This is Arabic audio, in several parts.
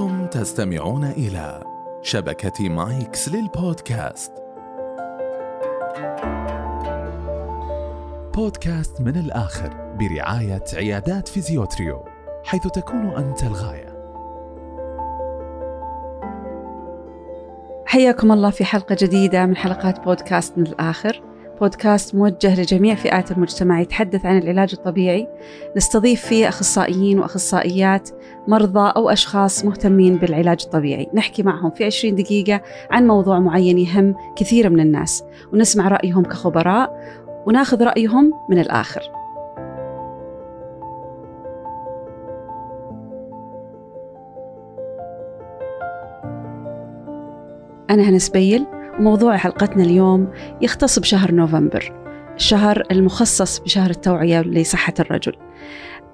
أنتم تستمعون إلى شبكة مايكس للبودكاست. بودكاست من الآخر برعاية عيادات فيزيوتريو حيث تكون أنت الغاية. حياكم الله في حلقة جديدة من حلقات بودكاست من الآخر. بودكاست موجه لجميع فئات المجتمع يتحدث عن العلاج الطبيعي. نستضيف فيه أخصائيين وأخصائيات مرضى أو أشخاص مهتمين بالعلاج الطبيعي. نحكي معهم في 20 دقيقة عن موضوع معين يهم كثير من الناس ونسمع رأيهم كخبراء وناخذ رأيهم من الآخر. أنا هنا سبيل وموضوع حلقتنا اليوم يختص بشهر نوفمبر الشهر المخصص بشهر التوعية لصحة الرجل.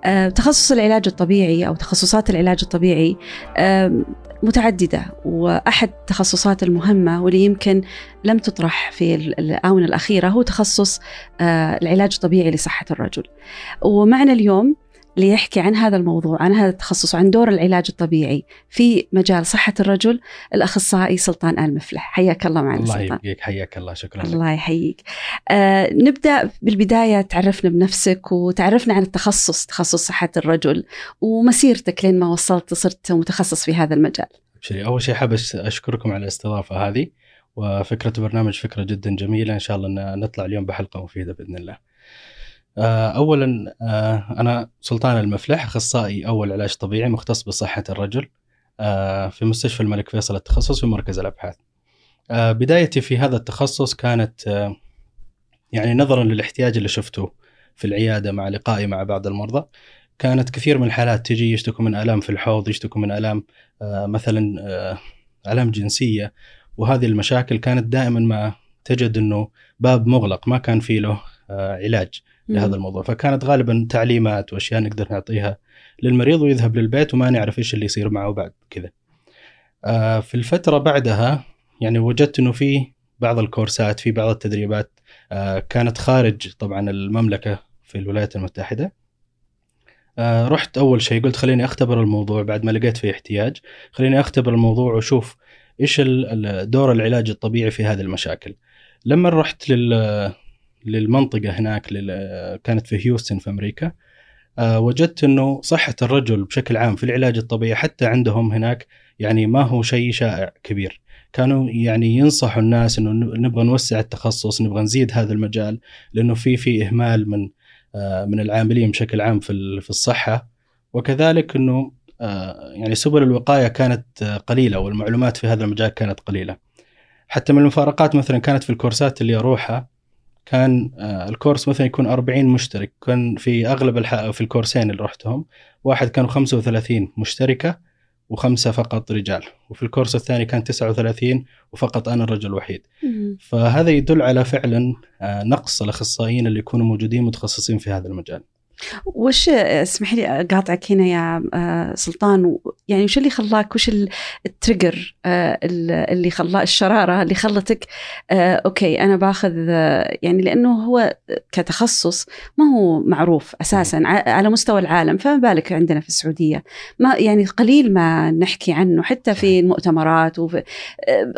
أه تخصص العلاج الطبيعي أو تخصصات العلاج الطبيعي أه متعددة وأحد التخصصات المهمة واللي يمكن لم تطرح في الآونة الأخيرة هو تخصص أه العلاج الطبيعي لصحة الرجل. ومعنا اليوم ليحكي عن هذا الموضوع عن هذا التخصص عن دور العلاج الطبيعي في مجال صحة الرجل الأخصائي سلطان آل مفلح. حياك الله معنا الله سلطان. يبقيك حياك الله شكرا لك. الله يحييك. آه نبدأ بالبداية تعرفنا بنفسك وتعرفنا عن التخصص تخصص صحة الرجل ومسيرتك لين ما وصلت صرت متخصص في هذا المجال. أول شيء حاب أشكركم على الاستضافة هذه وفكرة البرنامج فكرة جدا جميلة إن شاء الله أن نطلع اليوم بحلقة مفيدة بإذن الله. اولا أنا سلطان المفلح أخصائي أول علاج طبيعي مختص بصحة الرجل في مستشفى الملك فيصل التخصص في مركز الأبحاث. بدايتي في هذا التخصص كانت يعني نظرا للاحتياج اللي شفته في العيادة مع لقائي مع بعض المرضى. كانت كثير من الحالات تجي يشتكوا من آلام في الحوض يشتكوا من آلام مثلا آلام جنسية. وهذه المشاكل كانت دائما ما تجد إنه باب مغلق ما كان في له علاج. لهذا الموضوع. فكانت غالبا تعليمات وأشياء نقدر نعطيها للمريض ويذهب للبيت وما نعرف إيش اللي يصير معه بعد كذا. آه في الفترة بعدها يعني وجدت إنه في بعض الكورسات في بعض التدريبات آه كانت خارج طبعا المملكة في الولايات المتحدة. آه رحت أول شيء قلت خليني أختبر الموضوع بعد ما لقيت فيه احتياج. خليني أختبر الموضوع وأشوف إيش دور العلاج الطبيعي في هذه المشاكل. لما رحت لل للمنطقة هناك. كانت في هيوستن في أمريكا. أه وجدت إنه صحة الرجل بشكل عام في العلاج الطبيعي حتى عندهم هناك يعني ما هو شيء شائع كبير. كانوا يعني ينصحوا الناس إنه نبغى نوسع التخصص نبغى نزيد هذا المجال لأنه في في إهمال من آه من العاملين بشكل عام في في الصحة. وكذلك إنه آه يعني سبل الوقاية كانت قليلة والمعلومات في هذا المجال كانت قليلة. حتى من المفارقات مثلا كانت في الكورسات اللي أروحها كان ال course مثلا يكون 40 مشترك. كان في أغلب الح... في ال course ين اللي رحتهم واحد كانوا 35 مشتركة وخمسة فقط رجال. وفي ال course الثاني كان 39 وفقط أنا الرجل الوحيد. فهذا يدل على فعلا نقص الأخصائيين اللي يكونوا موجودين متخصصين في هذا المجال. وش اسمحي لي أقاطعك هنا يا سلطان يعني وش اللي خلاك وش ال trigger اللي خلا الشرارة اللي خلتك okay أنا باخذ يعني لأنه هو كتخصص ما هو معروف أساسا على مستوى العالم فما بالك عندنا في السعودية. ما يعني قليل ما نحكي عنه حتى في المؤتمرات وفي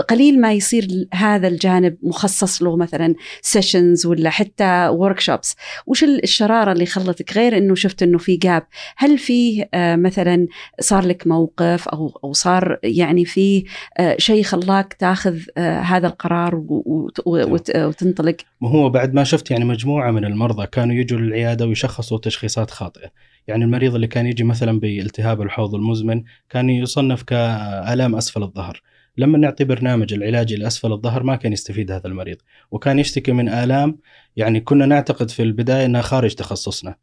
قليل ما يصير هذا الجانب مخصص له مثلا sessions ولا حتى workshops وش الشرارة اللي خلتك غير إنه شفت إنه في جاب هل في آه مثلا صار لك موقف أو أو صار يعني في آه شيء خلاك تاخذ آه هذا القرار وتنطلق؟ ما هو بعد ما شفت يعني مجموعة من المرضى كانوا يجوا للعيادة ويشخصوا تشخيصات خاطئة. يعني المريض اللي كان يجي مثلا بالتهاب الحوض المزمن كان يصنف كآلام أسفل الظهر. لما نعطي برنامج العلاجي لاسفل الظهر ما كان يستفيد هذا المريض. وكان يشتكي من آلام يعني كنا نعتقد في البداية إنها خارج تخصصنا.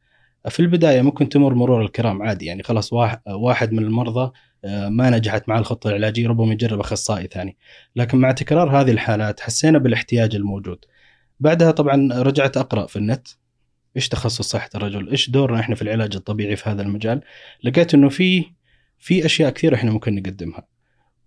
في البداية ممكن تمر مرور الكرام عادي يعني خلاص واحد من المرضى ما نجحت مع الخطة العلاجية ربما يجرب أخصائي ثاني. لكن مع تكرار هذه الحالات حسينا بالاحتياج الموجود. بعدها طبعا رجعت أقرأ في النت. إيش تخصص صحة الرجل؟ إيش دورنا إحنا في العلاج الطبيعي في هذا المجال؟ لقيت إنه في في أشياء كثيرة إحنا ممكن نقدمها.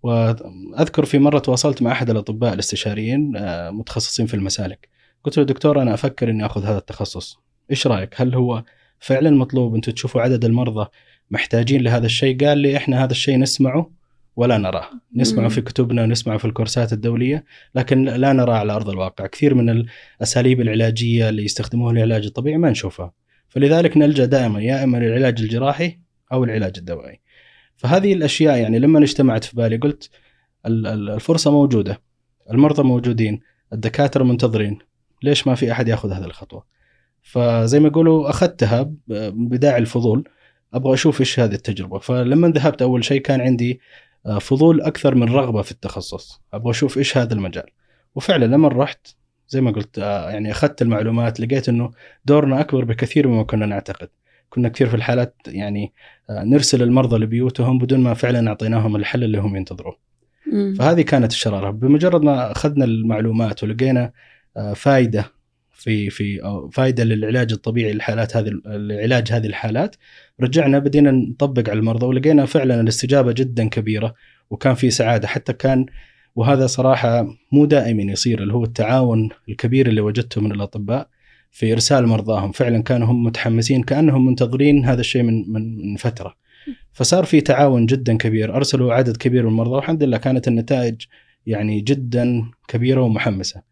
وأذكر في مرة تواصلت مع أحد الأطباء الاستشاريين متخصصين في المسالك. قلت له دكتور أنا أفكر إني آخذ هذا التخصص. إيش رأيك؟ هل هو فعلا مطلوب أنتم تشوفوا عدد المرضى محتاجين لهذا الشيء. قال لي إحنا هذا الشيء نسمعه ولا نراه. نسمعه. في كتبنا ونسمعه في الكورسات الدولية لكن لا نراه على أرض الواقع. كثير من الأساليب العلاجية اللي يستخدموها العلاج الطبيعي ما نشوفها. فلذلك نلجأ دائما يا إما للعلاج الجراحي أو العلاج الدوائي فهذه الأشياء يعني لما اجتمعت في بالي قلت ال- ال- الفرصة موجودة المرضى موجودين الدكاترة منتظرين ليش ما في أحد يأخذ هذه الخطوة؟ فزي ما يقولوا أخذتها ب- بداعي الفضول. أبغى أشوف إيش هذه التجربة. فلما ذهبت أول شيء كان عندي آه، فضول أكثر من رغبة في التخصص. أبغى أشوف إيش هذا المجال. وفعلا لما رحت زي ما قلت آه، يعني أخذت المعلومات لقيت إنه دورنا أكبر بكثير مما كنا نعتقد. كنا كثير في الحالات يعني آه، نرسل المرضى لبيوتهم بدون ما فعلا أعطيناهم الحل اللي هم ينتظروه. فهذه كانت الشرارة. بمجرد ما أخذنا المعلومات ولقينا فائده في في فائده للعلاج الطبيعي للحالات هذه لعلاج هذه الحالات. رجعنا بدينا نطبق على المرضى ولقينا فعلا الاستجابة جدا كبيرة وكان في سعادة. حتى كان وهذا صراحة مو دائما يصير اللي هو التعاون الكبير اللي وجدته من الأطباء في إرسال مرضاهم. فعلا كانوا هم متحمسين كأنهم منتظرين هذا الشيء من من فترة. فصار في تعاون جدا كبير أرسلوا عدد كبير من المرضى والحمد لله كانت النتائج يعني جدا كبيرة ومحمسة.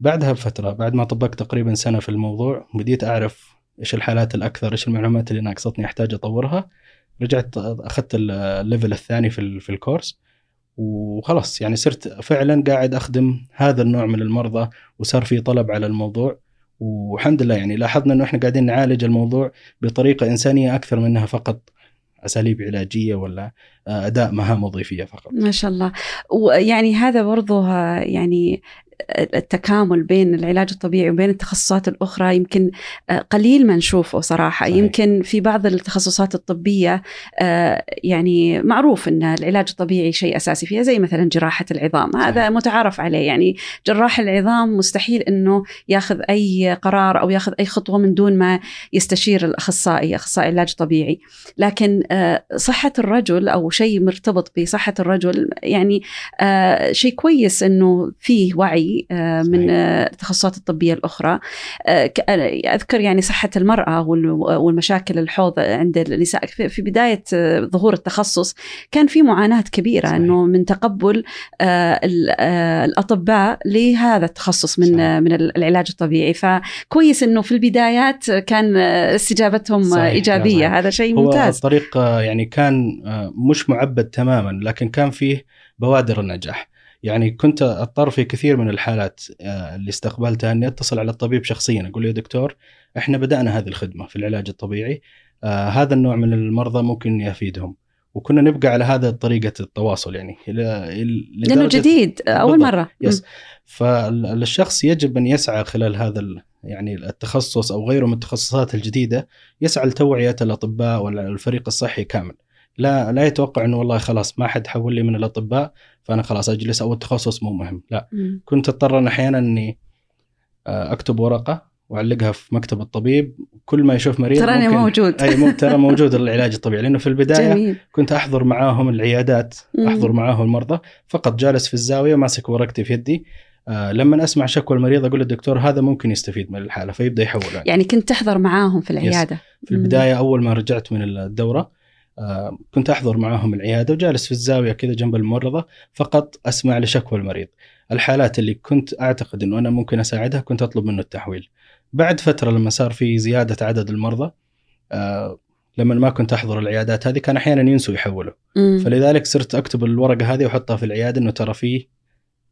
بعدها بفترة بعد ما طبقت تقريبا سنة في الموضوع بديت أعرف إيش الحالات الأكثر إيش المعلومات اللي ناقصتني أحتاج أطورها. رجعت أخذت الليفل الثاني في في الكورس وخلاص يعني صرت فعلا قاعد أخدم هذا النوع من المرضى وصار في طلب على الموضوع. والحمد لله يعني لاحظنا إنه إحنا قاعدين نعالج الموضوع بطريقة إنسانية أكثر منها فقط أساليب علاجية ولا أداء مهام وظيفية فقط. ما شاء الله. ويعني هذا برضه يعني التكامل بين العلاج الطبيعي وبين التخصصات الأخرى يمكن آه، قليل ما نشوفه صراحة صحيح. يمكن في بعض التخصصات الطبية آه، يعني معروف أن العلاج الطبيعي شيء أساسي فيها زي مثلا جراحة العظام هذا صحيح. متعارف عليه يعني جراح العظام مستحيل أنه ياخذ أي قرار أو ياخذ أي خطوة من دون ما يستشير الأخصائي أخصائي علاج طبيعي لكن آه، صحة الرجل أو شيء مرتبط بصحة الرجل يعني شيء كويس إنه فيه وعي آه، من. آه، التخصصات الطبية الأخرى آه، أذكر يعني صحة المرأة وال- والمشاكل الحوض عند النساء في بداية ظهور التخصص كان في معاناة كبيرة صحيح. إنه من تقبل ال- الأطباء لهذا التخصص من صحيح. من العلاج الطبيعي فكويس إنه في البدايات كان استجابتهم صحيح، إيجابية صحيح. هذا شيء هو ممتاز الطريق آه، يعني كان مش معبد تماما لكن كان فيه بوادر النجاح يعني كنت أضطر في كثير من الحالات آه، اللي استقبلتها إني أتصل على الطبيب شخصيا أقول له يا دكتور إحنا بدأنا هذه الخدمة في العلاج الطبيعي آه، هذا النوع من المرضى ممكن يفيدهم. وكنا نبقى على هذا طريقة التواصل يعني لأنه جديد أول بالضبط. مرة. يس فالشخص يجب أن يسعى خلال هذا يعني التخصص أو غيره من التخصصات الجديدة يسعى لتوعية الأطباء والفريق الصحي كامل. لا لا يتوقع إنه والله خلاص ما حد حول لي من الأطباء فأنا خلاص أجلس أو التخصص مو مهم. لا مم. كنت اضطر أحيانا إني آه، أكتب ورقة وأعلقها في مكتب الطبيب. كل ما يشوف مريض ترى أنا ممكن- موجود. أي مو ترى موجود العلاج الطبيعي. لأنه في البداية جميل. كنت أحضر معاهم العيادات. أحضر معاهم المرضى. فقط جالس في الزاوية ماسك ورقتي في يدي. آه لما أسمع شكوى المريض أقول للدكتور هذا ممكن يستفيد من الحالة فيبدأ يحول يعني. يعني كنت تحضر معاهم في العيادة. في البداية أول ما رجعت من الدورة كنت أحضر معاهم العيادة وجالس في الزاوية كذا جنب الممرضه فقط أسمع لشكوى المريض الحالات اللي كنت أعتقد إنه أنا ممكن أساعدها كنت أطلب منه التحويل بعد فترة لما صار في زيادة عدد المرضى آه لما ما كنت أحضر العيادات هذه كان أحيانا ينسوا يحولوا مم. فلذلك صرت أكتب الورقة هذه وأحطها في العيادة إنه ترى في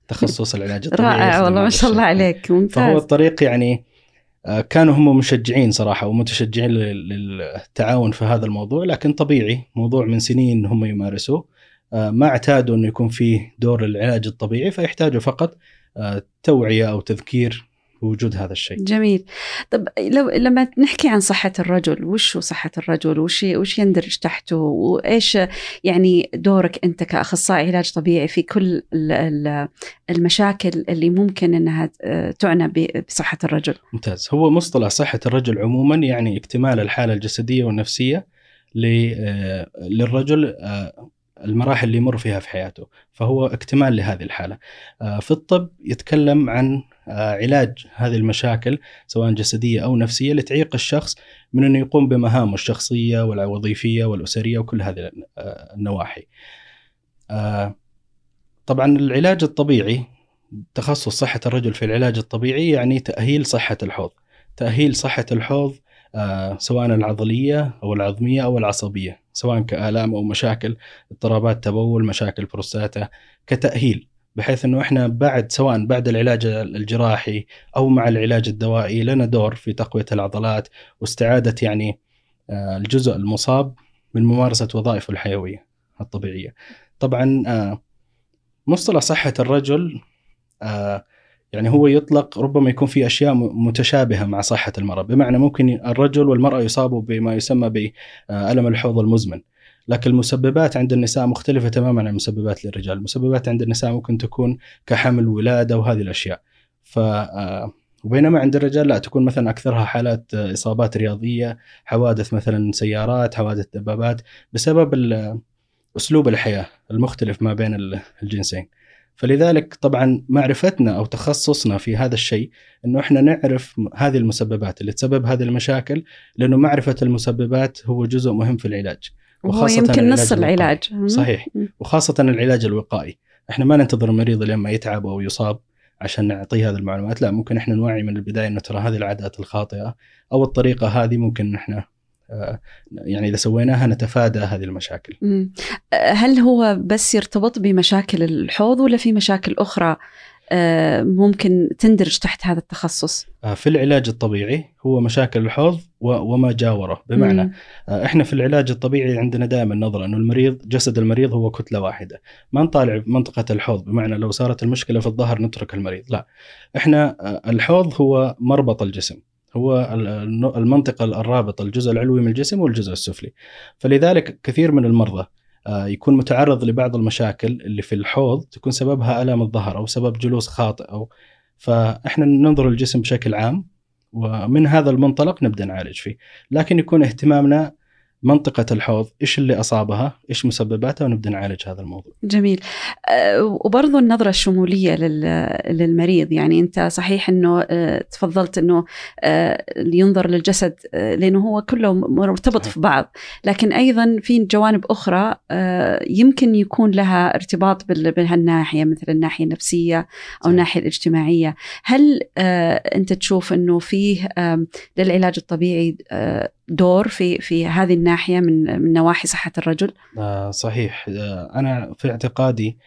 تخصص العلاج الطبيعي رائع والله ما شاء الله. عليك فهو ممتاز الطريق يعني آه، كانوا هم مشجعين صراحة ومتشجعين لل- للتعاون في هذا الموضوع لكن طبيعي موضوع من سنين هم يمارسوه. آه، ما اعتادوا انه يكون فيه دور العلاج الطبيعي فيحتاجوا فقط آه، توعية أو تذكير بوجود هذا الشيء. جميل. طب لو لما نحكي عن صحة الرجل وش صحة الرجل؟ وش وش يندرج تحته؟ وإيش يعني دورك أنت كأخصائي علاج طبيعي في كل ال- ال- المشاكل اللي ممكن أنها آه، تعنى بصحة الرجل؟ ممتاز. هو مصطلح صحة الرجل عموما يعني اكتمال الحالة الجسدية والنفسية آه، للرجل آه، المراحل اللي يمر فيها في حياته فهو اكتمال لهذه الحالة. آه، في الطب يتكلم عن آه، علاج هذه المشاكل سواء جسدية أو نفسية لتعيق الشخص من أنه يقوم بمهامه الشخصية والوظيفية والأسرية وكل هذه آه، النواحي. طبعا العلاج الطبيعي تخصص صحة الرجل في العلاج الطبيعي يعني تأهيل صحة الحوض. تأهيل صحة الحوض سواء العضلية أو العظمية أو العصبية. سواء كآلام أو مشاكل اضطرابات تبول مشاكل بروستاتا كتأهيل بحيث إنه إحنا بعد سواء بعد العلاج الجراحي أو مع العلاج الدوائي لنا دور في تقوية العضلات واستعادة يعني آه، الجزء المصاب من ممارسة وظائفه الحيوية الطبيعية. طبعا آه، مصطلح صحة الرجل آه، يعني هو يطلق ربما يكون في أشياء متشابهة مع صحة المرأة، بمعنى ممكن الرجل والمرأة يصابوا بما يسمى بألم الحوض المزمن. لكن المسببات عند النساء مختلفة تماما عن المسببات للرجال المسببات عند النساء ممكن تكون كحمل ولادة وهذه الأشياء ف وبينما عند الرجال لا تكون مثلا أكثرها حالات إصابات رياضية، حوادث مثلا سيارات، حوادث دبابات بسبب أسلوب الحياة المختلف ما بين الجنسين. فلذلك طبعا معرفتنا أو تخصصنا في هذا الشيء إنه إحنا نعرف هذه المسببات اللي تسبب هذه المشاكل لأنه معرفة المسببات هو جزء مهم في العلاج. وهو يمكن نص العلاج. صحيح. وخاصة العلاج الوقائي. إحنا ما ننتظر المريض لما يتعب أو يصاب عشان نعطيه هذه المعلومات. لا ممكن إحنا نوعي من البداية إنه ترى هذه العادات الخاطئة أو الطريقة هذه ممكن إحنا يعني إذا سويناها نتفادى هذه المشاكل. هل هو بس يرتبط بمشاكل الحوض ولا في مشاكل أخرى آه، ممكن تندرج تحت هذا التخصص؟ آه، في العلاج الطبيعي هو مشاكل الحوض وما جاوره بمعنى مم. آه، إحنا في العلاج الطبيعي عندنا دائما نظرة إنه المريض جسد المريض هو كتلة واحدة ما نطالع منطقة الحوض بمعنى لو صارت المشكلة في الظهر نترك المريض لا إحنا الحوض هو مربط الجسم هو المنطقة الرابطة الجزء العلوي من الجسم والجزء السفلي. فلذلك كثير من المرضى آه، يكون متعرض لبعض المشاكل اللي في الحوض تكون سببها الام الظهر أو سبب جلوس خاطئ أو فإحنا ننظر للجسم بشكل عام ومن هذا المنطلق نبدأ نعالج فيه. لكن يكون اهتمامنا منطقة الحوض إيش اللي أصابها؟ إيش مسبباتها؟ ونبدأ نعالج هذا الموضوع. جميل. أه وبرضو النظرة الشمولية للمريض يعني أنت صحيح أنه أه تفضلت أنه أه ينظر للجسد لأنه هو كله مرتبط صحيح. في بعض. لكن أيضا في جوانب أخرى يمكن يكون لها ارتباط بهالناحية مثل الناحية النفسية أو صحيح. الناحية الاجتماعية. هل أنت تشوف أنه فيه للعلاج الطبيعي دور في في هذه الناحية من من نواحي صحة الرجل؟ آه صحيح. آه أنا في اعتقادي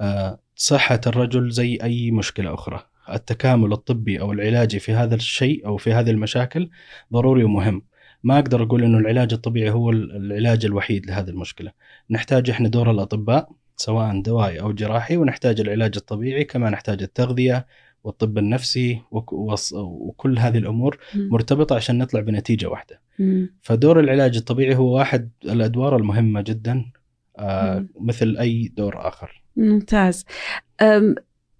آه صحة الرجل زي أي مشكلة أخرى. التكامل الطبي أو العلاجي في هذا الشيء أو في هذه المشاكل ضروري ومهم. ما أقدر أقول إنه العلاج الطبيعي هو العلاج الوحيد لهذه المشكلة. نحتاج إحنا دور الأطباء سواء دوائي أو جراحي ونحتاج العلاج الطبيعي كما نحتاج التغذية والطب النفسي وكل هذه الأمور مرتبطة عشان نطلع بنتيجة واحدة. فدور العلاج الطبيعي هو واحد الأدوار المهمة جدا آه مثل أي دور آخر. ممتاز.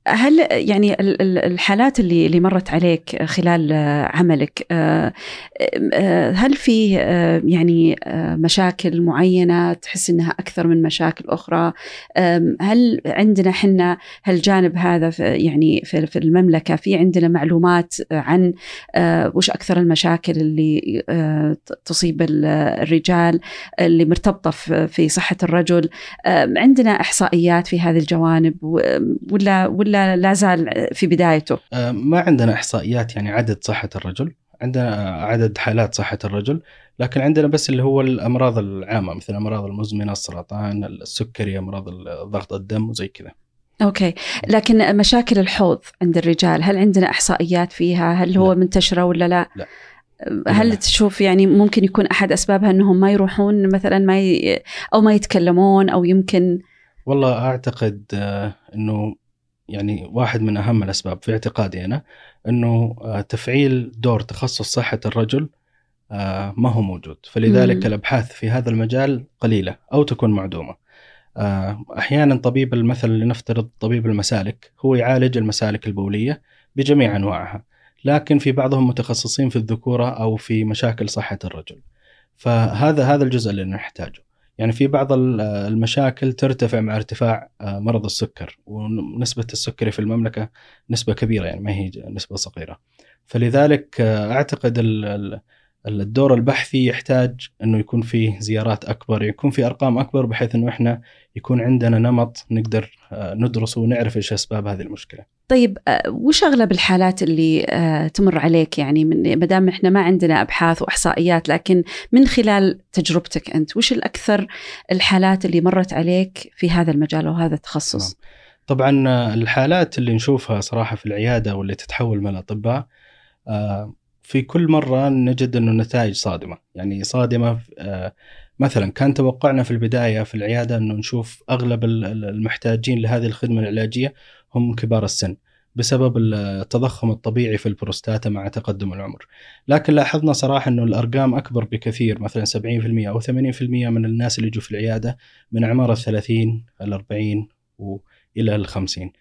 هل يعني الحالات اللي اللي مرت عليك خلال عملك آه، آه، هل في آه، يعني مشاكل معينة تحس إنها أكثر من مشاكل أخرى؟ هل عندنا حنا هالجانب هذا في يعني في المملكة في عندنا معلومات عن وش أكثر المشاكل اللي تصيب الرجال اللي مرتبطة في صحة الرجل؟ عندنا إحصائيات في هذه الجوانب ولا ولا ولا لا زال في بدايته؟ آه، ما عندنا إحصائيات يعني عدد صحة الرجل، عندنا عدد حالات صحة الرجل، لكن عندنا بس اللي هو الأمراض العامة مثل الامراض المزمنة، السرطان، السكري، أمراض ضغط الدم وزي كذا. okay، لكن مشاكل الحوض عند الرجال هل عندنا إحصائيات فيها؟ هل هو لا. منتشرة ولا لا؟ لا. هل لا. تشوف يعني ممكن يكون أحد أسبابها إنهم ما يروحون مثلا ما ي... أو ما يتكلمون أو يمكن والله أعتقد آه، إنه يعني واحد من أهم الأسباب في اعتقادي أنا إنه آه، تفعيل دور تخصص صحة الرجل آه، ما هو موجود. فلذلك مم. الأبحاث في هذا المجال قليلة أو تكون معدومة. آه، أحيانا طبيب المثل لنفترض طبيب المسالك هو يعالج المسالك البولية بجميع أنواعها لكن في بعضهم متخصصين في الذكورة أو في مشاكل صحة الرجل. فهذا هذا الجزء اللي نحتاجه. يعني في بعض المشاكل ترتفع مع ارتفاع آه، مرض السكر ونسبة السكري في المملكة نسبة كبيرة يعني ما هي نسبة صغيرة. فلذلك آه، أعتقد الدور البحثي يحتاج إنه يكون فيه زيارات أكبر يكون في أرقام أكبر بحيث إنه إحنا يكون عندنا نمط نقدر آه، ندرسه ونعرف إيش أسباب هذه المشكلة. طيب آه، وش أغلب الحالات اللي آه، تمر عليك يعني من ما دام إحنا ما عندنا أبحاث وإحصائيات لكن من خلال تجربتك أنت وش الأكثر الحالات اللي مرت عليك في هذا المجال وهذا التخصص؟ نعم. طبعا الحالات اللي نشوفها صراحة في العيادة واللي تتحول من الأطباء في كل مرة نجد إنه النتائج صادمة، يعني صادمة مثلا كان توقعنا في البداية في العيادة إنه نشوف أغلب المحتاجين لهذه الخدمة العلاجية هم كبار السن بسبب التضخم الطبيعي في البروستاتا مع تقدم العمر. لكن لاحظنا صراحة إنه الأرقام أكبر بكثير مثلا 70% أو 80% من الناس اللي يجوا في العيادة من اعمار ال 30 ال 40 والى ال 50.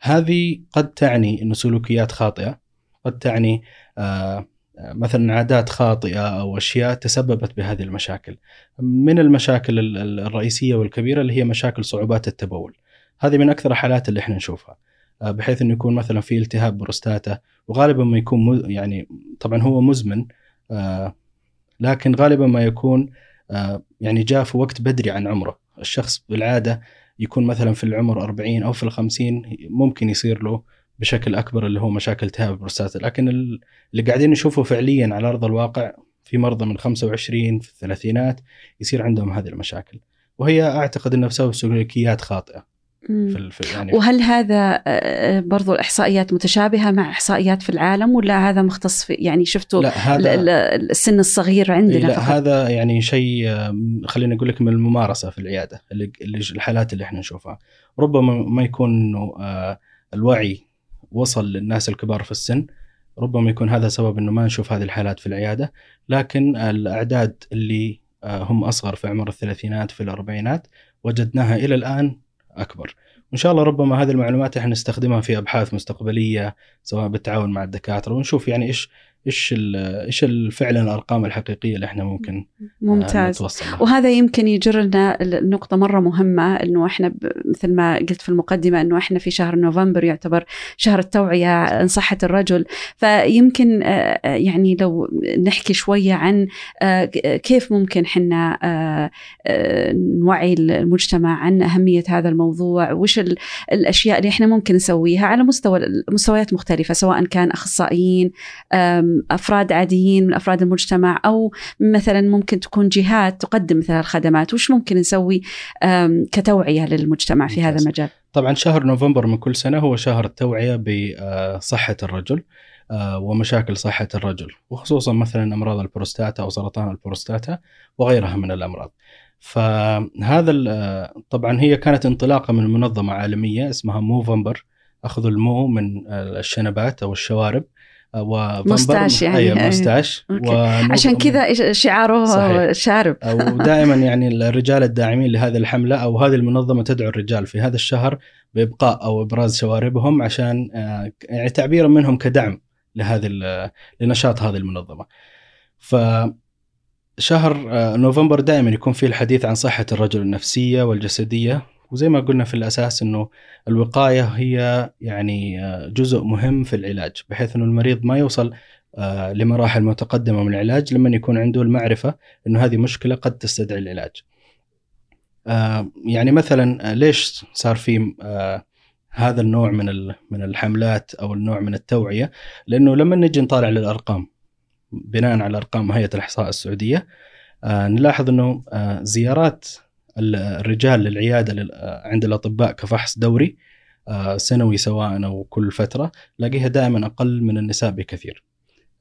هذه قد تعني إنه سلوكيات خاطئة، قد تعني آه مثلا عادات خاطئة أو أشياء تسببت بهذه المشاكل. من المشاكل الرئيسية والكبيرة اللي هي مشاكل صعوبات التبول. هذه من أكثر الحالات اللي إحنا نشوفها. آه، بحيث إنه يكون مثلا في التهاب بروستاتا وغالبا ما يكون يعني طبعا هو مزمن آه، لكن غالبا ما يكون آه، يعني جاء في وقت بدري عن عمره الشخص بالعادة يكون مثلا في العمر 40 أو في ال 50 ممكن يصير له بشكل أكبر اللي هو مشاكل التهاب البروستاتا لكن اللي قاعدين نشوفه فعليا على أرض الواقع في مرضى من 25 في الثلاثينات يصير عندهم هذه المشاكل. وهي أعتقد إنها بسبب سلوكيات خاطئة في يعني وهل هذا آه، برضو الإحصائيات متشابهة مع إحصائيات في العالم ولا هذا مختص في يعني شفتوا لا هذا السن الصغير عندنا لا فقط. هذا يعني شيء خلينا نقول لك من الممارسة في العيادة اللي الحالات اللي إحنا نشوفها. ربما ما يكون آه، الوعي وصل للناس الكبار في السن ربما يكون هذا سبب إنه ما نشوف هذه الحالات في العيادة. لكن الأعداد اللي آه، هم أصغر في عمر الثلاثينات في الأربعينات وجدناها إلى الآن أكبر. وإن شاء الله ربما هذه المعلومات إحنا نستخدمها في أبحاث مستقبلية سواء بالتعاون مع الدكاترة ونشوف يعني إيش إيش إيش فعلا الأرقام الحقيقية اللي إحنا ممكن آه، ممتاز لها. وهذا يمكن يجرنا نقطة مرة مهمة إنه إحنا مثل ما قلت في المقدمة إنه إحنا في شهر نوفمبر يعتبر شهر التوعية عن صحة الرجل فيمكن آه، آه، يعني لو نحكي شوية عن كيف ممكن إحنا نوعي المجتمع عن أهمية هذا الموضوع وش الأشياء اللي إحنا ممكن نسويها على مستوى مستويات مختلفة سواء كان أخصائيين أفراد عاديين من أفراد المجتمع أو مثلا ممكن تكون جهات تقدم مثل الخدمات وش ممكن نسوي كتوعية للمجتمع في هذا المجال؟ طبعا شهر نوفمبر من كل سنة هو شهر التوعية بصحه الرجل آه، ومشاكل صحة الرجل وخصوصا مثلا أمراض البروستاتا أو سرطان البروستاتا وغيرها من الأمراض. فهذا طبعا هي كانت انطلاقة من منظمة عالمية اسمها موفمبر اخذوا المو من الشنبات أو الشوارب moustache يعني أيوه moustache عشان كذا شعاره صحيح. شارب. ودائما يعني الرجال الداعمين لهذه الحملة أو هذه المنظمة تدعو الرجال في هذا الشهر بإبقاء أو إبراز شواربهم عشان آه، يعني تعبيرا منهم كدعم لهذه لنشاط هذه المنظمة. ف شهر آه، نوفمبر دائما يكون فيه الحديث عن صحة الرجل النفسية والجسدية. وزي ما قلنا في الأساس إنه الوقاية هي يعني آه، جزء مهم في العلاج بحيث إنه المريض ما يوصل آه، لمراحل متقدمة من العلاج لما يكون عنده المعرفة إنه هذه مشكلة قد تستدعي العلاج. آه، يعني مثلا ليش صار في هذا النوع من من الحملات أو النوع من التوعية؟ لأنه لما نجي نطالع للأرقام بناء على أرقام هيئة الإحصاء السعودية نلاحظ إنه زيارات الرجال للعيادة عند الأطباء كفحص دوري آه، سنوي سواء أو كل فترة لاقيها دائما أقل من النساء بكثير.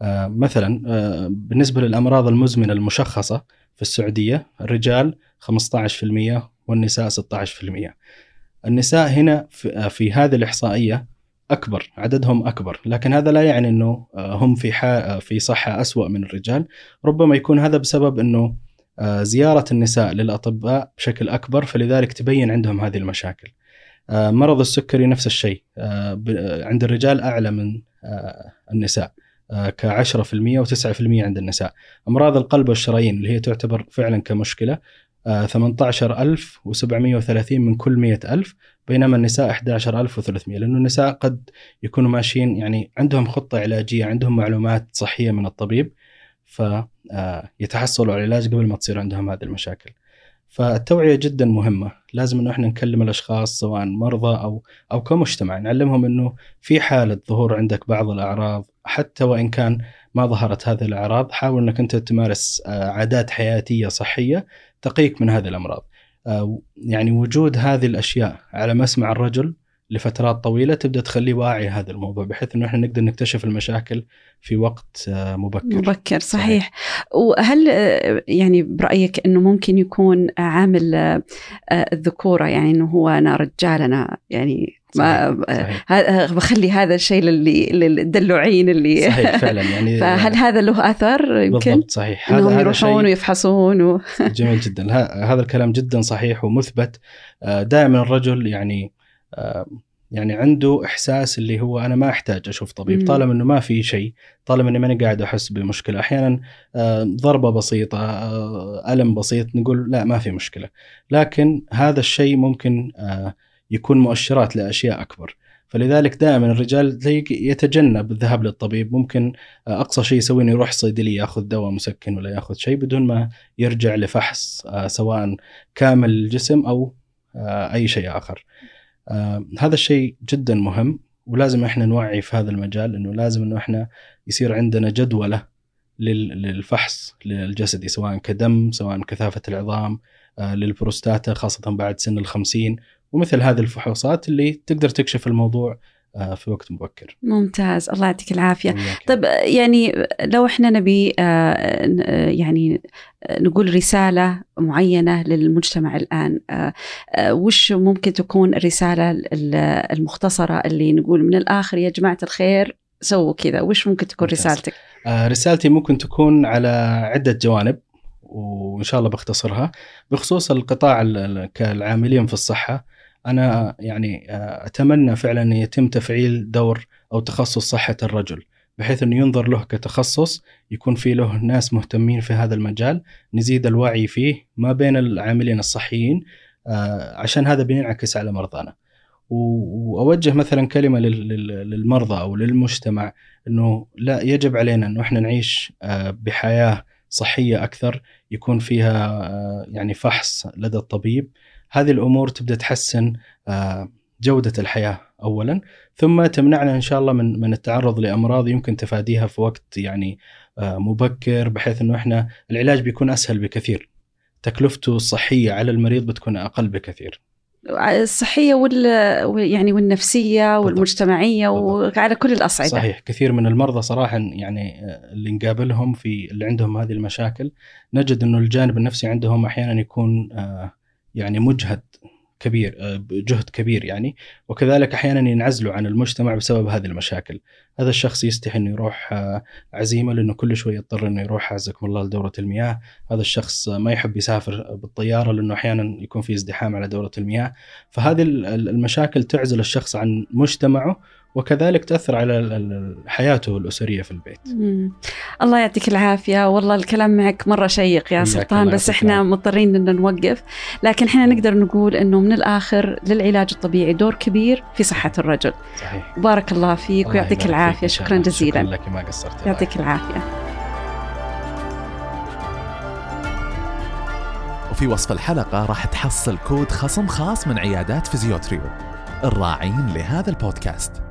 آه، مثلا آه، بالنسبة للأمراض المزمنة المشخصة في السعودية الرجال 15% والنساء 16%. النساء هنا في هذه الإحصائية أكبر عددهم أكبر لكن هذا لا يعني إنه هم في في صحة أسوأ من الرجال ربما يكون هذا بسبب إنه زيارة النساء للأطباء بشكل أكبر فلذلك تبين عندهم هذه المشاكل. آه، مرض السكري نفس الشيء. آه، عند الرجال أعلى من النساء. ك 10% و9% عند النساء. أمراض القلب والشرايين اللي هي تعتبر فعلا كمشكلة 18730 من كل 100000 بينما النساء 11300 لأنه النساء قد يكونوا ماشيين يعني عندهم خطة علاجية عندهم معلومات صحية من الطبيب. فيتحصلوا على العلاج قبل ما تصير عندهم هذه المشاكل. فالتوعية جدا مهمة، لازم انه إحنا نكلم الأشخاص سواء مرضى أو أو كمجتمع نعلمهم إنه في حالة ظهور عندك بعض الأعراض حتى وإن كان ما ظهرت هذه الأعراض حاول إنك أنت تمارس آه، عادات حياتية صحية تقيك من هذه الأمراض. آه، يعني وجود هذه الأشياء على مسمع الرجل لفترات طويلة تبدأ تخليه واعي هذا الموضوع بحيث إنه إحنا نقدر نكتشف المشاكل في وقت آه، مبكر مبكر صحيح, صحيح. وهل آه، يعني برأيك إنه ممكن يكون عامل الذكورة يعني إنه هو أنا رجال أنا يعني ما صحيح. بخلي هذا الشيء للي للدلوعين اللي صحيح فعلا يعني فهل هذا له اثر يمكن؟ بالضبط صحيح إنهم هذا يروحون ويفحصون و... جميل جدا هذا الكلام جدا صحيح ومثبت دائما الرجل يعني يعني عنده إحساس اللي هو أنا ما أحتاج أشوف طبيب طالما إنه ما في شيء طالما إني ماني قاعد أحس بمشكلة. أحيانا ضربة بسيطة ألم بسيط نقول لا ما في مشكلة. لكن هذا الشيء ممكن يكون مؤشرات لأشياء أكبر. فلذلك دائما الرجال يتجنب الذهاب للطبيب. ممكن أقصى شيء يسويه إنه يروح صيدلية ياخذ دواء مسكن ولا ياخذ شيء بدون ما يرجع لفحص سواء كامل الجسم أو أي شيء آخر. هذا الشيء جدا مهم ولازم إحنا نوعي في هذا المجال إنه لازم إنه إحنا يصير عندنا جدولة للفحص للجسدي سواء كدم سواء كثافة العظام للبروستاتا خاصة بعد سن الخمسين ومثل هذه الفحوصات اللي تقدر تكشف الموضوع آه، في وقت مبكر. ممتاز. الله يعطيك العافية. طيب يعني لو إحنا نبي آه، آه، يعني نقول رسالة معينة للمجتمع الآن وش ممكن تكون الرسالة المختصرة اللي نقول من الآخر يا جماعة الخير سووا كذا وش ممكن تكون ممتاز. رسالتك؟ رسالتي ممكن تكون على عدة جوانب وإن شاء الله بختصرها. بخصوص القطاع كالعاملين في الصحة أنا يعني آه، أتمنى فعلا أن يتم تفعيل دور أو تخصص صحة الرجل بحيث انه ينظر له كتخصص يكون في له ناس مهتمين في هذا المجال نزيد الوعي فيه ما بين العاملين الصحيين آه، عشان هذا بينعكس على مرضانا. وأوجه مثلا كلمة للمرضى أو للمجتمع إنه لا يجب علينا إنه إحنا نعيش آه، بحياة صحية أكثر يكون فيها يعني فحص لدى الطبيب. هذه الأمور تبدأ تحسن آه، جودة الحياة اولا. ثم تمنعنا إن شاء الله من من التعرض لأمراض يمكن تفاديها في وقت يعني آه، مبكر بحيث إنه إحنا العلاج بيكون أسهل بكثير. تكلفته الصحية على المريض بتكون أقل بكثير. الصحية وال يعني والنفسية والمجتمعية. وعلى كل الأصعدة. صحيح. كثير من المرضى صراحة يعني آه، اللي نقابلهم في اللي عندهم هذه المشاكل نجد إنه الجانب النفسي عندهم أحيانا يكون يعني مجهد كبير آه، جهد كبير يعني. وكذلك أحيانا ينعزلوا عن المجتمع بسبب هذه المشاكل. هذا الشخص يستحي إنه يروح آه، عزيمة لأنه كل شوي يضطر إنه يروح عزكم الله لدورة المياه. هذا الشخص ما يحب يسافر بالطيارة لأنه أحيانا يكون في ازدحام على دورة المياه. فهذه المشاكل تعزل الشخص عن مجتمعه وكذلك تأثر على حياته الأسرية في البيت. مم. الله يعطيك العافية. والله الكلام معك مرة شيق يا سلطان بس إحنا مضطرين إن نوقف. لكن إحنا نقدر نقول إنه من الآخر للعلاج الطبيعي دور كبير في صحة الرجل. صحيح. بارك الله فيك الله ويعطيك العافية شكرا جزيلا شكرا لك ما قصرت. يعطيك العافية. وفي وصف الحلقة راح تحصل كود خصم خاص من عيادات فيزيوتريو الراعين لهذا البودكاست.